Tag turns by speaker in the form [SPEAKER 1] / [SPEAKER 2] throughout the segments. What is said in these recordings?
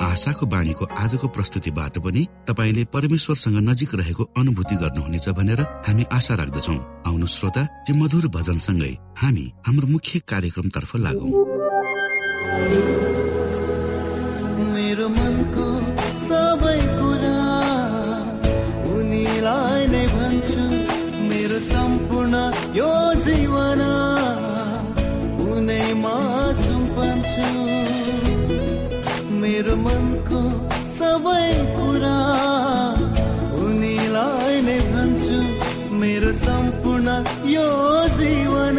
[SPEAKER 1] आशाको बाणीको आजको प्रस्तुतिबाट पनि तपाईँले परमेश्वरसँग नजिक रहेको अनुभूति गर्नुहुनेछ भनेर हामी आशा राख्दछौ। आउनु श्रोता यो मधुर भजनसँगै हामी हाम्रो मुख्य कार्यक्रमतर्फ लागौ। मेरो मनको सबै कुरा उनीलाई नै भन्छु। मेरो सम्पूर्ण यो मेरो मनको सबै कुरा उनीलाई नै भन्छु मेरो सम्पूर्ण यो जीवन।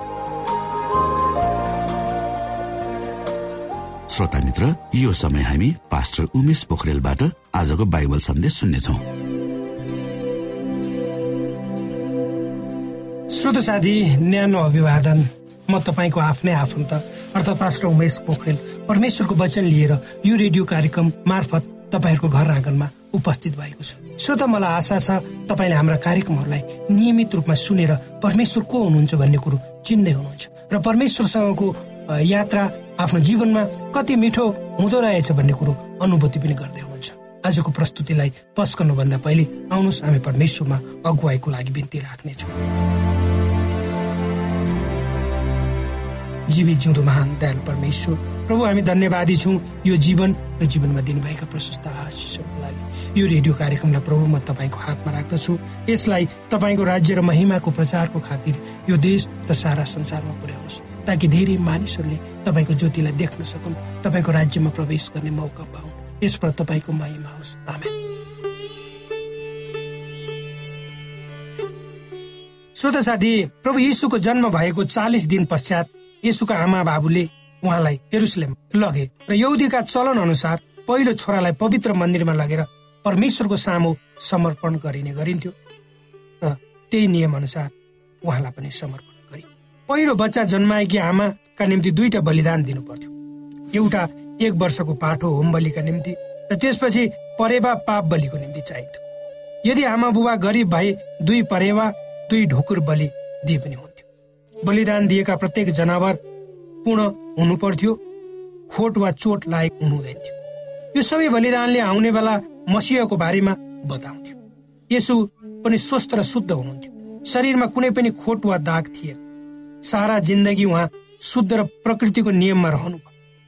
[SPEAKER 1] श्रोता मित्र यो समय हामी पास्टर उमेश पोखरेलबाट आजको बाइबल सन्देश सुन्नेछौ।
[SPEAKER 2] श्रोत साथी न्यानो अभिवादन। म तपाईँको आफ्नै आफन्त अर्थात् पास्टर उमेश पोखरेल। परमेश्वरको वचन लिएर यो रेडियो कार्यक्रम मार्फत तपाईँहरूको घर आँगनमा उपस्थित भएको छु। श्रोता मलाई आशा छ तपाईँले हाम्रा कार्यक्रमहरूलाई नियमित रूपमा सुनेर परमेश्वर को हुनुहुन्छ भन्ने कुरो चिन्दै हुनुहुन्छ। र परमेश्वरसँगको यात्रा आफ्नो जीवनमा कति मिठो हुँदो रहेछ भन्ने कुरो अनुभूति पनि गर्दै हुनुहुन्छ। आजको प्रस्तुतिलाई पस्कनुभन्दा पहिले आउनुहोस् हामी परमेश्वरमा अगुवाईको लागि बिन्ती राख्नेछौँ। जीवित जिउँदो महान दयालु परमेश्वर प्रभु हामी धन्यवादी छौँ। यो जीवन र जीवनमा दिनुभएका प्रशस्त आशिषहरूको लागि। यो रेडियो कार्यक्रमलाई प्रभु म तपाईँको हातमा राख्दछु। यसलाई तपाईँको राज्य र महिमाको प्रचारको खातिर यो देश र सारा संसारमा पुर्याउनुहोस्। ताकि धेरै मानिसहरूले तपाईँको ज्योतिलाई देख्न सकुन्। तपाईँको राज्यमा प्रवेश गर्ने मौका पाउन्। यसबाट तपाईँको महिमा होस्। श्रोत साथी प्रभु यीशुको जन्म भएको चालिस दिन पश्चात यीशुका आमा बाबुले उहाँलाई हेरुसलेम लगे र यौदीका चलन अनुसार पहिलो छोरालाई पवित्र मन्दिरमा लगेर परमेश्वरको सामु समर्पण गरिने गरिन्थ्यो। र त्यही नियम अनुसार उहाँलाई पनि समर्पण पहिलो बच्चा जन्माएकी आमाका निम्ति दुईटा बलिदान दिनु पर्थ्यो एउटा एक वर्षको पाठो होम बलिका निम्ति र त्यसपछि परेवा पाप बलिको निम्ति चाहिन्थ्यो। यदि आमा बुबा गरिब भए दुई परेवा दुई ढोकुर बलि दिए पनि हुन्थ्यो। बलिदान दिएका प्रत्येक जनावर पूर्ण हुनु पर्थ्यो खोट वा चोट लागेको हुनु हुँदैन थियो यो सबै बलिदानले आउने बेला मसिहको बारेमा बताउँथ्यो। यसो पनि स्वस्थ र शुद्ध हुनुहुन्थ्यो। शरीरमा कुनै पनि खोट वा दाग थिएन। सारा जिन्दगी उहाँ शुद्ध र प्रकृतिको नियममा रहनु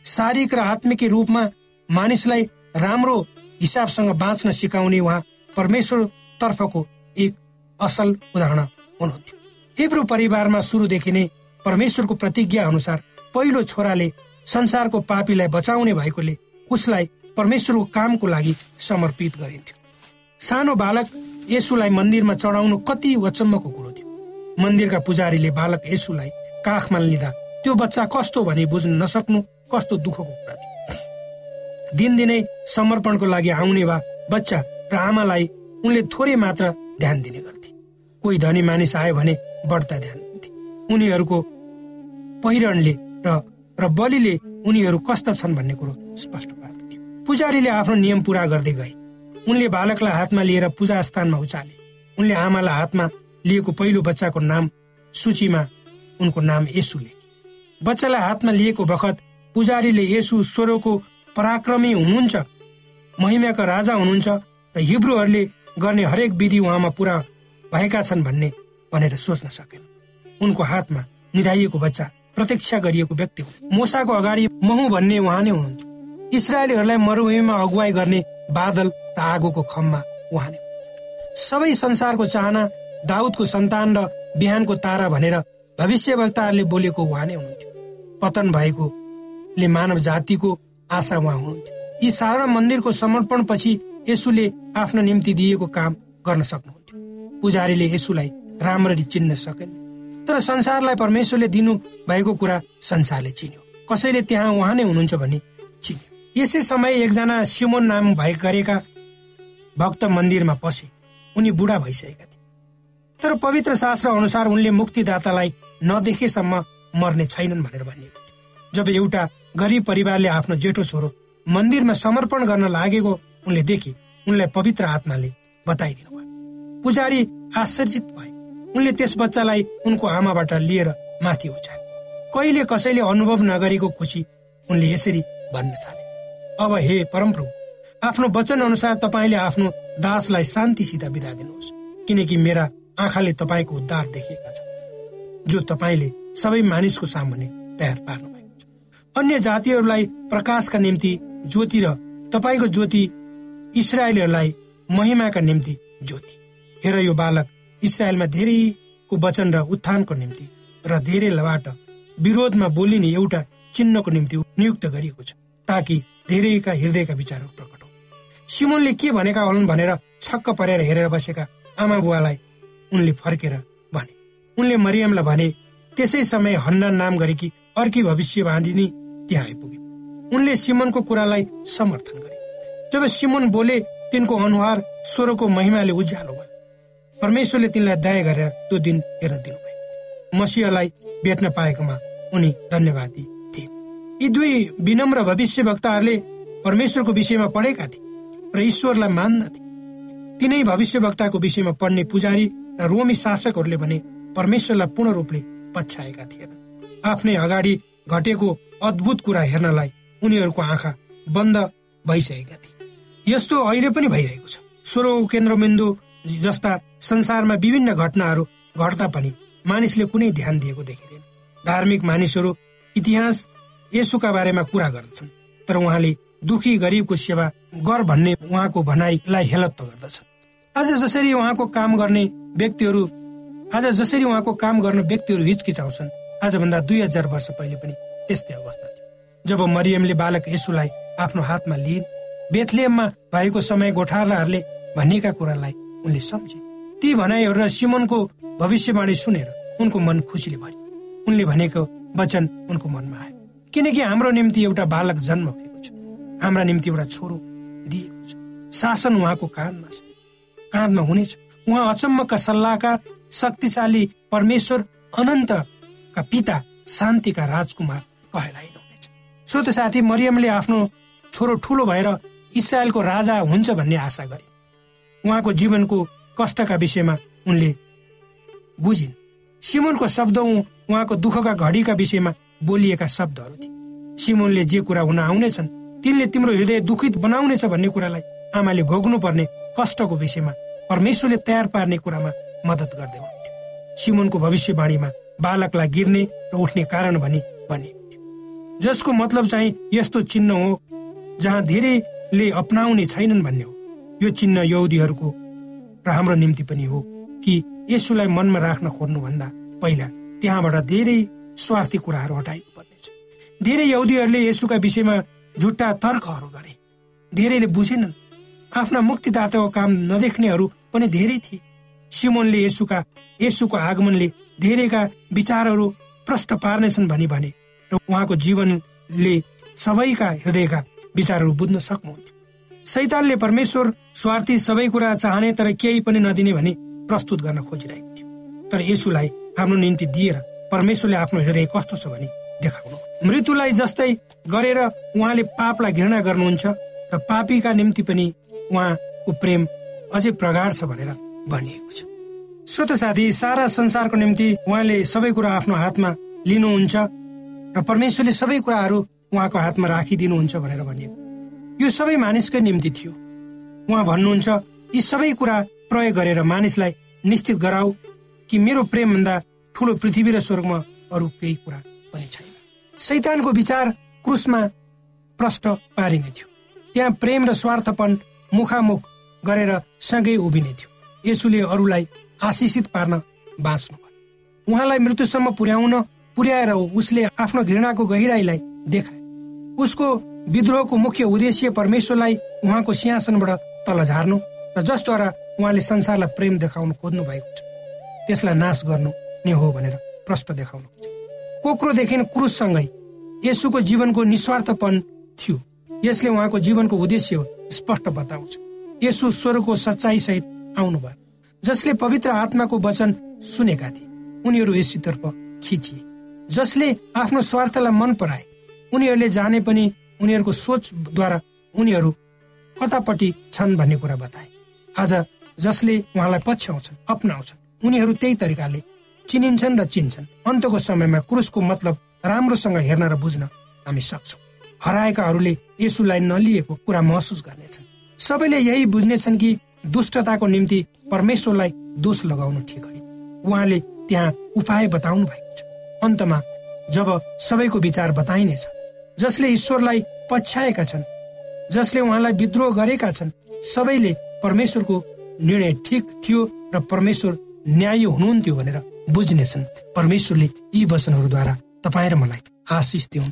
[SPEAKER 2] शारीरिक र आत्मिक रूपमा मानिसलाई राम्रो हिसाबसँग बाँच्न सिकाउने उहाँ परमेश्वर तर्फको एक असल उदाहरण हुनुहुन्थ्यो। हिब्रू परिवारमा सुरुदेखि नै परमेश्वरको प्रतिज्ञा अनुसार पहिलो छोराले संसारको पापीलाई बचाउने भएकोले उसलाई परमेश्वरको कामको लागि समर्पित गरिन्थ्यो। सानो बालक यसुलाई मन्दिरमा चढाउनु कति अचम्मको कुरो थियो। मन्दिरका पुजारीले बालक यसुलाई काखमा लिँदा त्यो बच्चा कस्तो भने बुझ्न नसक्नु कस्तो दुःखको कुरा थियो दिनदिनै समर्पणको लागि आउने वा बच्चा र आमालाई उनले थोरै मात्र ध्यान दिने गर्थे। कोही धनी मानिस आयो भने बढ्ता ध्यान दिन्थे। उनीहरूको पहिरणले र र बलिले उनीहरू कस्ता छन् भन्ने कुरो स्पष्ट पार्दथ्यो। पुजारीले आफ्नो नियम पूरा गर्दै गए। उनले बालकलाई हातमा लिएर पूजा स्थानमा उचाले। उनले आमालाई हातमा लिएको पहिलो बच्चाको नाम सूचीमा उनको नाम यसु लेखे बच्चालाई हातमा लिएको बखत पुजारीले यसु स्वरको पराक्रमी हुनुहुन्छ महिमाका राजा हुनुहुन्छ र हिब्रूहरूले गर्ने हरेक विधि उहाँमा पुरा भएका छन् भन्ने भनेर सोच्न सकेन। उनको हातमा निधाइएको बच्चा प्रतीक्षा गरिएको व्यक्ति हुन् मोसाको अगाडि महु भन्ने उहाँ नै हुनुहुन्थ्यो। इसरायलीहरूलाई मरुभूमिमा अगुवाई गर्ने बादल र आगोको खम्मा उहाँ नै। सबै संसारको चाहना दाउदको सन्तान र बिहानको तारा भनेर भविष्यवक्ताहरूले बोलेको उहाँ नै हुनुहुन्थ्यो। पतन भएकोले मानव जातिको आशा उहाँ हुनुहुन्थ्यो। यी सारा मन्दिरको समर्पण पछि यसुले आफ्नो निम्ति दिएको काम गर्न सक्नुहुन्थ्यो। पुजारीले यसुलाई राम्ररी चिन्न सकेन। तर संसारलाई परमेश्वरले दिनु भएको कुरा संसारले चिन्यो। कसैले त्यहाँ उहाँ नै हुनुहुन्छ भने चिन्यो। यसै समय एकजना सिमोन नाम भए गरेका भक्त मन्दिरमा पसे। उनी बुढा भइसकेका थिए। तर पवित्र शास्त्र अनुसार उनले मुक्तिदातालाई नदेखेसम्म मर्ने छैनन् भनेर भनिएको जब एउटा गरिब परिवारले आफ्नो जेठो छोरो मन्दिरमा समर्पण गर्न लागेको उनले देखे उनलाई पवित्र आत्माले बताइदिनु भयो। पुजारी आश्चर्यित भए। उनले त्यस बच्चालाई उनको आमाबाट लिएर माथि उचाले कहिले कसैले अनुभव नगरेको खुसी उनले यसरी भन्न थाले। अब हे परमप्रभु आफ्नो वचन अनुसार तपाईँले आफ्नो दासलाई शान्तिसित बिदा दिनुहोस् किनकि मेरा आँखाले तपाईँको उद्धार देखेका छन् जो तपाईँले सबै मानिसको सामुन्ने तयार पार्नु भएको छ। अन्य जातिहरूलाई प्रकाशका निम्ति ज्योति र तपाईँको ज्योति इसरायलीहरूलाई महिमाका निम्ति ज्योति। हेर यो बालक इसरायलमा धेरैको वचन र उत्थानको निम्ति र धेरैबाट विरोधमा बोलिने एउटा चिन्हको निम्ति नियुक्त गरिएको छ ताकि धेरैका हृदयका विचारहरू प्रकट हो सिमोनले के भनेका हुन् भनेर छक्क परेर हेरेर बसेका आमा बुवालाई उनले फर्केर भने। उनले मरियमलाई भने त्यसै समय हन्ना नाम गरेकी अर्की भविष्य बाँधिनी त्यहाँ आइपुगे। उनले सिमोनको कुरालाई समर्थन गरे। जब सिमोन बोले तिनको अनुहार स्वरको महिमाले उज्यालो भयो। परमेश्वरले तिनलाई दया गरेर त्यो दिन हेर्न दिनुभयो। मसिहलाई भेट्न पाएकोमा उनी धन्यवादी थिए। यी दुई विनम्र भविष्य वक्ताहरूले परमेश्वरको विषयमा पढेका थिए र ईश्वरलाई मान्दथे तिनै भविष्य वक्ताको विषयमा पढ्ने पुजारी र रोमी शासकहरूले भने परमेश्वरलाई पूर्ण रूपले पछ्याएका थिएन। आफ्नै अगाडि घटेको अद्भुत कुरा हेर्नलाई उनीहरूको आँखा बन्द भइसकेका थिए। यस्तो अहिले पनि भइरहेको छ। स्वर केन्द्रबिन्दु जस्ता संसारमा विभिन्न घटनाहरू घट्दा पनि मानिसले कुनै ध्यान दिएको देखिँदैन। धार्मिक मानिसहरू इतिहास यसुका बारेमा कुरा गर्दछन् तर उहाँले दुखी गरिबको सेवा गर भन्ने उहाँको भनाइलाई हेलत्त गर्दछन्। आज जसरी उहाँको काम गर्ने व्यक्तिहरू आज जसरी उहाँको काम गर्न व्यक्तिहरू हिचकिचाउँछन् आजभन्दा दुई हजार वर्ष पहिले पनि त्यस्तै अवस्था थियो। जब मरियमले बालक यसुलाई आफ्नो हातमा लिइन् बेथलेममा भएको समय गोठालाहरूले भनिएका कुरालाई उनले सम्झे। ती भनाइहरू र सिमनको भविष्यवाणी सुनेर उनको मन खुसीले भर्यो। उनले भनेको वचन उनको मनमा आयो। किनकि हाम्रो निम्ति एउटा बालक जन्म भएको छ। हाम्रा निम्ति एउटा छोरो दिएको छ। शासन उहाँको काँधमा छ। काँधमा हुनेछ। उहाँ अचम्मका सल्लाहकार शक्तिशाली परमेश्वर अनन्तका पिता शान्तिका राजकुमार कहलाइनुहुनेछ श्रोत साथी मरियमले आफ्नो छोरो ठुलो भएर इसरायलको राजा हुन्छ भन्ने आशा गरे। उहाँको जीवनको कष्टका विषयमा उनले बुझिन्। सिमुनको शब्द उहाँको दुःखका घडीका विषयमा बोलिएका शब्दहरू थिए। सिमुनले जे कुरा हुन आउनेछन् तिनले तिम्रो हृदय दुखित बनाउनेछ भन्ने कुरालाई आमाले भोग्नु पर्ने कष्टको विषयमा परमेश्वरले तयार पार्ने कुरामा मद्दत गर्दै हुनुहुन्थ्यो। सिमुनको भविष्यवाणीमा बालकलाई गिर्ने र उठ्ने कारण भनी भनिएको थियो। जसको मतलब चाहिँ यस्तो चिन्ह हो जहाँ धेरैले अपनाउने छैनन् भन्ने हो। यो चिन्ह यौदीहरूको र हाम्रो निम्ति पनि हो कि यसुलाई मनमा राख्न खोज्नुभन्दा पहिला त्यहाँबाट धेरै स्वार्थी कुराहरू हटाइनु पर्नेछ धेरै यौदीहरूले यसुका विषयमा झुट्टा तर्कहरू गरे। धेरैले बुझेनन् आफ्ना मुक्तिदाताको काम नदेख्नेहरू पनि धेरै थिए। सिमोनले यसुका यसुको आगमनले धेरैका विचारहरू प्रष्ट पार्नेछन् भनी भने र उहाँको जीवनले सबैका हृदयका विचारहरू बुझ्न सक्नुहुन्थ्यो। सैतानले परमेश्वर स्वार्थी सबै कुरा चाहने तर केही पनि नदिने भनी प्रस्तुत गर्न खोजिरहेको थियो। तर यसुलाई हाम्रो निम्ति दिएर परमेश्वरले आफ्नो हृदय कस्तो छ भनी देखाउनु। मृत्युलाई जस्तै गरेर उहाँले पापलाई घृणा गर्नुहुन्छ र पापीका निम्ति पनि उहाँको प्रेम अझै प्रगाढ छ भनेर भनिएको छ। श्रोत साथी सारा संसारको निम्ति उहाँले सबै कुरा आफ्नो हातमा लिनुहुन्छ र परमेश्वरले सबै कुराहरू उहाँको हातमा राखिदिनुहुन्छ भनेर भनिएको। यो सबै मानिसकै निम्ति थियो। उहाँ भन्नुहुन्छ यी सबै कुरा प्रयोग गरेर मानिसलाई निश्चित गराऊ कि मेरो प्रेमभन्दा ठुलो पृथ्वी र स्वर्गमा अरू केही कुरा पनि छैन। सैतानको विचार क्रुसमा प्रष्ट पारिने थियो। त्यहाँ प्रेम र स्वार्थपन मुखामुख गरेर सँगै उभिने थियो। यसुले अरूलाई आशिषित पार्न बाँच्नु पर्यो उहाँलाई मृत्युसम्म पुर्याउन पुर्याएर उसले आफ्नो घृणाको गहिराईलाई देखाए। उसको विद्रोहको मुख्य उद्देश्य परमेश्वरलाई उहाँको सिंहासनबाट तल झार्नु र जसद्वारा उहाँले संसारलाई प्रेम देखाउनु खोज्नु भएको छ। त्यसलाई नाश गर्नु नै हो भनेर प्रष्ट देखाउनु कोक्रोदेखि क्रुससँगै यसुको जीवनको निस्वार्थपन थियो। यसले उहाँको जीवनको उद्देश्य स्पष्ट बताउँछ। यसु स्वरको सच्चाइ सहित आउनुभयो। जसले पवित्र आत्माको वचन सुनेका थिए उनीहरू यसतर्फ खिचिए। जसले आफ्नो स्वार्थलाई मन पराए उनीहरूले जाने पनि उनीहरूको सोचद्वारा उनीहरू कतापट्टि छन् भन्ने कुरा बताए। आज जसले उहाँलाई पछ्याउँछन् अप्नाउँछन् उनीहरू त्यही तरिकाले चिनिन्छन् र चिन्छन्। अन्तको समयमा क्रुसको मतलब राम्रोसँग हेर्न र बुझ्न हामी सक्छौँ। हराएकाहरूले यसुलाई नलिएको कुरा महसुस गर्नेछन्। सबैले यही बुझ्नेछन् कि दुष्टताको निम्ति परमेश्वरलाई दोष लगाउनु ठिक होइन। उहाँले त्यहाँ उपाय बताउनु भएको छ। अन्तमा जब सबैको विचार बताइनेछ जसले ईश्वरलाई पछ्याएका छन् जसले उहाँलाई विद्रोह गरेका छन् सबैले परमेश्वरको निर्णय ठिक थियो र परमेश्वर न्याय हुनुहुन्थ्यो भनेर बुझ्नेछन्। परमेश्वरले यी वचनहरूद्वारा तपाईँ र मलाई आशिष दिउन्।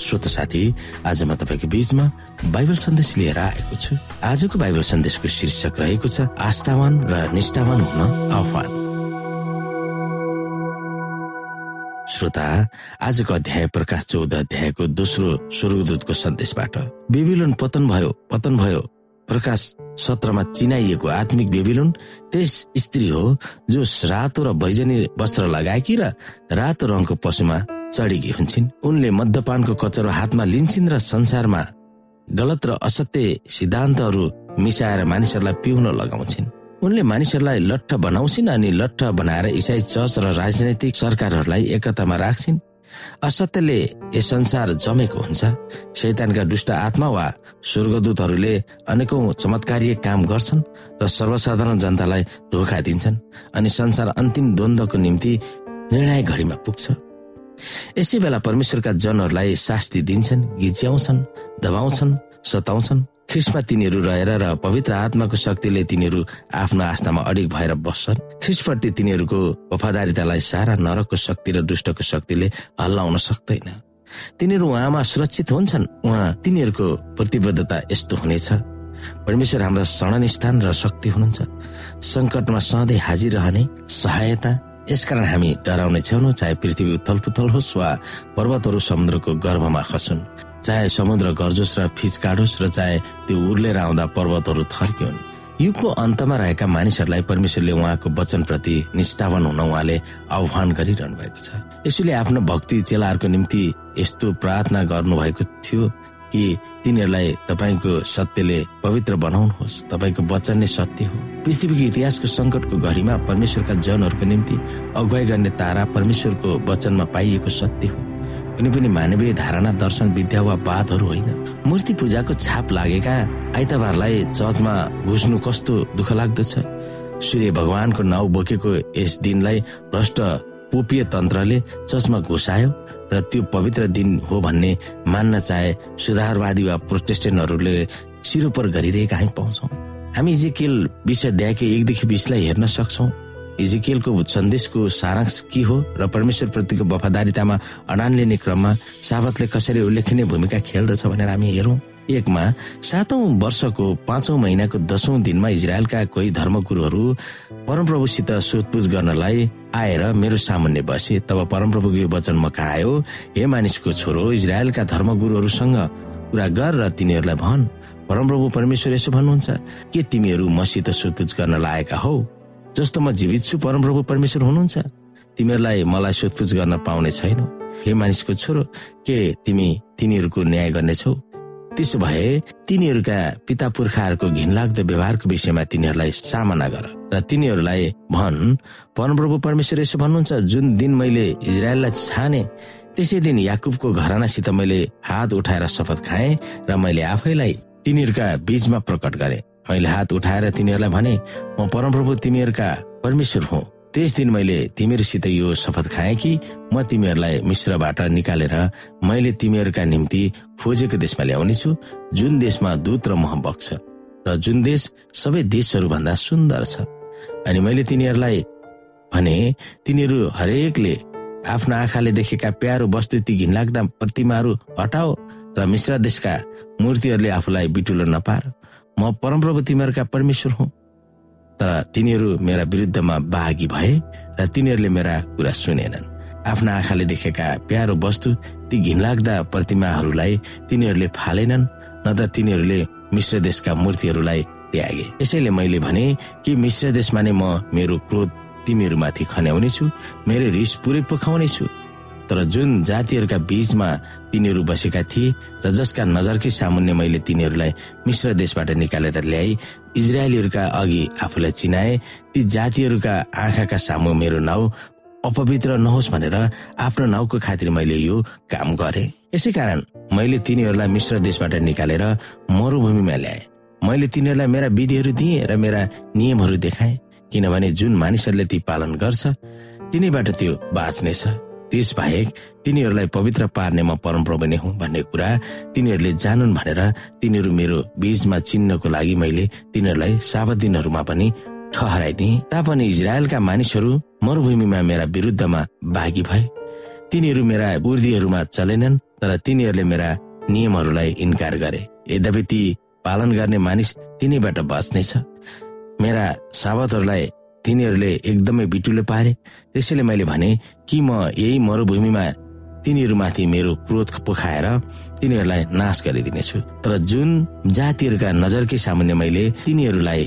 [SPEAKER 3] श्रोत साथी आज म तपाईँको बीचमा बाइबल सन्देश लिएर आएको छु। आजको बाइबल सन्देशको शीर्षक रहेको छ आस्थावान र निष्ठावान हुन आह्वान। श्रोता आजको अध्याय प्रकाश चौध अध्यायको दोस्रो स्वर्गदूतको सन्देशबाट। बेबिलोन पतन भयो पतन भयो। प्रकाश सत्रमा चिनाइएको आत्मिक बेबिलोन त्यस स्त्री हो जो रातो र भैजनी वस्त्र लगाएकी र रातो रङको पशुमा चढेकी हुन्छन्। उनले मध्यपानको कचरो हातमा लिन्छन् र संसारमा गलत र असत्य सिद्धान्तहरू मिसाएर मानिसहरूलाई पिउन लगाउँछिन्। उनले मानिसहरूलाई लट्ठ बनाउँछिन् अनि लट्ठ बनाएर इसाई चर्च र राजनैतिक सरकारहरूलाई एकतामा राख्छिन्। असत्यले यस संसार जमेको हुन्छ। शैतानका दुष्ट आत्मा वा स्वर्गदूतहरूले अनेकौं चमत्कारीय काम गर्छन् र सर्वसाधारण जनतालाई धोका दिन्छन् अनि संसार अन्तिम द्वन्द्वको निम्ति निर्णय घडीमा पुग्छ। यसै बेला परमेश्वरका जनहरूलाई शास्ति दिन्छन् गिच्याउँछन् दबाउँछन् सताउँछन्। ख्रिस्टमा तिनीहरू रहेर र पवित्र आत्माको शक्तिले तिनीहरू आफ्नो आस्थामा अडिग भएर बस्छन्। ख्रिस्टप्रति तिनीहरूको वफादारितालाई सारा नरकको शक्ति र दुष्टको शक्तिले हल्लाउन सक्दैन। तिनीहरू उहाँमा सुरक्षित हुन्छन्। उहाँ तिनीहरूको प्रतिबद्धता यस्तो हुनेछ। परमेश्वर हाम्रा शरण स्थान र शक्ति हुनुहुन्छ। सङ्कटमा सधैँ हाजिर रहने सहायता यसकारण हामी डराउने छैनौँ चाहे पृथ्वी उथल पुथल होस् वा पर्वतहरू समुद्रको गर्भमा खसुन् चाहे समुद्र गर्जोस् र फिच काटोस् र चाहे त्यो उर्लेर आउँदा पर्वतहरू थर्कियोन् युगको अन्तमा रहेका मानिसहरूलाई परमेश्वरले उहाँको वचनप्रति निष्ठावान हुन उहाँले आह्वान गरिरहनु भएको छ। यसैले आफ्नो भक्ति चेलाहरूको निम्ति यस्तो प्रार्थना गर्नुभएको थियो कि तिनीहरूलाई तपाईँको सत्यले पवित्र बनाउनुहोस्। तपाईँको वचन नै सत्य हो। पृथ्वीको इतिहासको सङ्कटको घडीमा परमेश्वरका जनहरूको निम्ति अगुवाई गर्ने तारा परमेश्वरको वचनमा पाइएको सत्य हो। कुनै पनि मानवीय धारणा दर्शन विद्या वा वादहरू होइन। मूर्ति पूजाको छाप लागेका आइतबारलाई चर्चमा घुस्नु कस्तो दुःख लाग्दो छ? सूर्य भगवानको नाउँ बोकेको यस दिनलाई भ्रष्ट पोपीय तन्त्रले चर्चमा घुसायो। र त्यो पवित्र दिन हो भन्ने मान्न चाहे सुधारवादी वा प्रोटेस्टेन्टहरूले सिरोपर गरिरहेका हामी पाउँछौँ। हामी इजिकेल विषय एकदेखि बिसलाई हेर्न सक्छौँ। इजिकेलको सन्देशको सारांश के हो र परमेश्वर प्रतिको वफादारितामा अडान लिने क्रममा साबतले कसरी उल्लेखनीय भूमिका खेल्दछ भनेर हामी हेरौँ। एकमा सातौं वर्षको पाँचौं महिनाको दशौं दिनमा इजरायलका कोही धर्मगुरुहरू परमप्रभुसित सोधपुछ गर्नलाई आएर मेरो सामुन्ने बसे तब परमप्रभुको यो वचन म कहाँ हे मानिसको छोरो इजरायलका धर्मगुरुहरूसँग कुरा गर र तिनीहरूलाई भन्। परमप्रभु परमेश्वर यसो भन्नुहुन्छ के तिमीहरू मसित सोधपुछ गर्न लागेका हौ? जस्तो म जीवित छु परमप्रभु परमेश्वर हुनुहुन्छ। तिमीहरूलाई मलाई सोधपुछ गर्न पाउने छैनौ। हे मानिसको छोरो के तिमी तिनीहरूको न्याय गर्नेछौ? त्यसो भए तिनीहरूका पिता पुर्खाहरूको घिनलाग्दो व्यवहारको विषयमा तिनीहरूलाई सामना गर र तिनीहरूलाई भन् परमप्रभु परमेश्वर यसो भन्नुहुन्छ जुन दिन मैले इजरायललाई छाने त्यसै दिन याकुबको घरानासित मैले हात उठाएर शपथ खाएँ र मैले आफैलाई तिनीहरूका बीचमा प्रकट गरे। मैले हात उठाएर तिनीहरूलाई भने म परमप्रभु तिमीहरूका परमेश्वर हुँ। त्यस दिन मैले तिमीहरूसित यो शपथ खाएँ कि म तिमीहरूलाई मिश्रबाट निकालेर मैले तिमीहरूका निम्ति खोजेको देशमा ल्याउनेछु जुन देशमा दूत र मह बग्छ र जुन देश सबै देशहरूभन्दा सुन्दर छ। अनि मैले तिनीहरूलाई भने तिनीहरू हरेकले आफ्नो आँखाले देखेका प्यारो वस्तु ती घिनलाग्दा प्रतिमाहरू हटाओ र मिश्र देशका मूर्तिहरूले आफूलाई बिटुलो नपार। म परमप्रभु तिमीहरूका परमेश्वर हुँ। तर तिनीहरू मेरा विरुद्धमा बाघी भए र तिनीहरूले मेरा कुरा सुनेनन्। आफ्ना आँखाले देखेका प्यारो वस्तु ती घिनलाग्दा प्रतिमाहरूलाई तिनीहरूले फालेनन् न त तिनीहरूले मिश्र देशका मूर्तिहरूलाई त्यागे। यसैले मैले भने कि मिश्र देशमा नै म मेरो क्रोध तिमीहरूमाथि खन्याउनेछु मेरो रिस पुरै पोखाउनेछु तर जुन जातिहरूका बीचमा तिनीहरू बसेका थिए र जसका नजरकै सामुन्ने मैले तिनीहरूलाई मिश्र देशबाट निकालेर ल्याए इजरायलीहरूका अघि आफूलाई चिनाए ती जातिहरूका आँखाका सामु मेरो नाउँ अपवित्र नहोस् भनेर आफ्नो नाउँको खातिर मैले यो काम गरे। यसै कारण मैले तिनीहरूलाई मिश्र देशबाट निकालेर मरुभूमिमा ल्याए। मैले तिनीहरूलाई मेरा विधिहरू दिएँ र मेरा नियमहरू देखाएँ। किनभने जुन मानिसहरूले ती पालन गर्छ तिनीबाट त्यो बाँच्नेछ। त्यस बाहेक तिनीहरूलाई पवित्र पार्ने म परमप्रभु नै हुँ भन्ने कुरा तिनीहरूले जानुन् भनेर तिनीहरू मेरो बीचमा चिन्नको लागि मैले तिनीहरूलाई साबत दिनहरूमा पनि ठहराइदिए। तापनि इजरायलका मानिसहरू मरुभूमिमा मेरा विरुद्धमा बाघी भए। तिनीहरू मेरा उर्दीहरूमा चलेनन् तर तिनीहरूले मेरा नियमहरूलाई इन्कार गरे। यद्यपि ती पालन गर्ने मानिस तिनीबाट बस्नेछ। मेरा साबतहरूलाई तिनीहरूले एकदमै बिटुलो पारे। त्यसैले मैले भने कि म यही मरुभूमिमा तिनीहरूमाथि मेरो क्रोध पोखाएर तिनीहरूलाई नाश गरिदिनेछु। तर जुन जातिहरूका नजरकै सामुन्ने मैले तिनीहरूलाई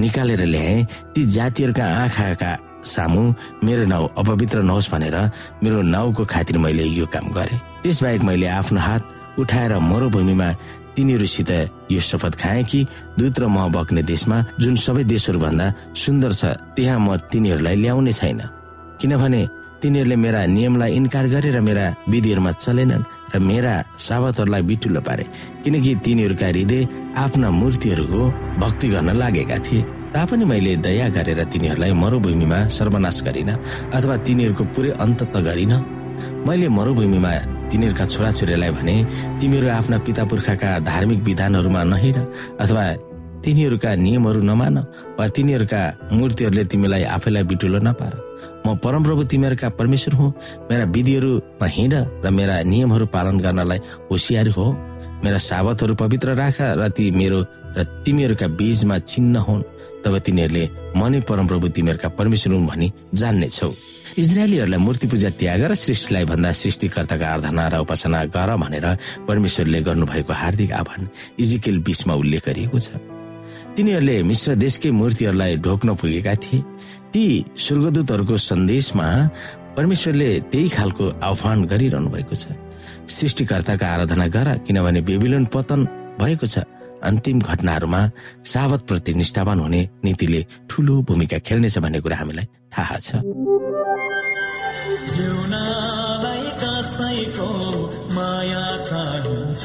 [SPEAKER 3] निकालेर ल्याए ती जातिहरूका आँखाका सामु मेरो नाउँ अपवित्र नहोस् भनेर मेरो नाउँको खातिर मैले यो काम गरेँ। त्यसबाहेक मैले आफ्नो हात उठाएर मरुभूमिमा तिनीहरूसित यो शपथ खाए कि दूत र मह बग्ने देशमा जुन सबै देशहरू भन्दा सुन्दर छ त्यहाँ म तिनीहरूलाई ल्याउने छैन। किनभने तिनीहरूले मेरा नियमलाई इन्कार गरेर मेरा विधिहरूमा चलेनन् र मेरा सावतहरूलाई बिटुलो पारे किनकि तिनीहरूका हृदय आफ्ना मूर्तिहरूको भक्ति गर्न लागेका थिए। तापनि मैले दया गरेर तिनीहरूलाई मरुभूमिमा सर्वनाश गरिन अथवा तिनीहरूको पुरै अन्त त गरिन। मैले मरुभूमिमा तिनीहरूका छोराछोरीलाई भने तिमीहरू आफ्ना पिता पुर्खाका धार्मिक विधानहरूमा नहिर अथवा तिनीहरूका नियमहरू नमान वा तिनीहरूका मूर्तिहरूले तिमीलाई आफैलाई बिटुलो नपार। म परमप्रभु तिमीहरूका परमेश्वर हुँ। मेरा विधिहरूमा हिँड र मेरा नियमहरू पालन गर्नलाई होसियार हो। मेरा साबतहरू पवित्र राख र ती मेरो र तिमीहरूका बीचमा चिन्ह हुन् तब तिनीहरूले म नै परमप्रभु तिमीहरूका परमेश्वर हुन् भनी जान्नेछौ। इजरायलीहरूलाई मूर्ति पूजा त्याग र सृष्टिलाई भन्दा सृष्टिकर्ताका आराधना र उपासना गर भनेर परमेश्वरले गर्नुभएको हार्दिक आह्वान इजिकेल बिचमा उल्लेख गरिएको छ। तिनीहरूले मिश्र देशकै मूर्तिहरूलाई ढोक्न पुगेका थिए। ती स्वर्गदूतहरूको सन्देशमा परमेश्वरले त्यही खालको आह्वान गरिरहनु भएको छ। सृष्टिकर्ताका आराधना गर किनभने बेबिलोन पतन भएको छ। अन्तिम घटनाहरूमा सावत प्रति निष्ठावान हुने नीतिले ठूलो भूमिका खेल्नेछ भन्ने कुरा हामीलाई थाहा छ।
[SPEAKER 4] माया चाहिन्छ।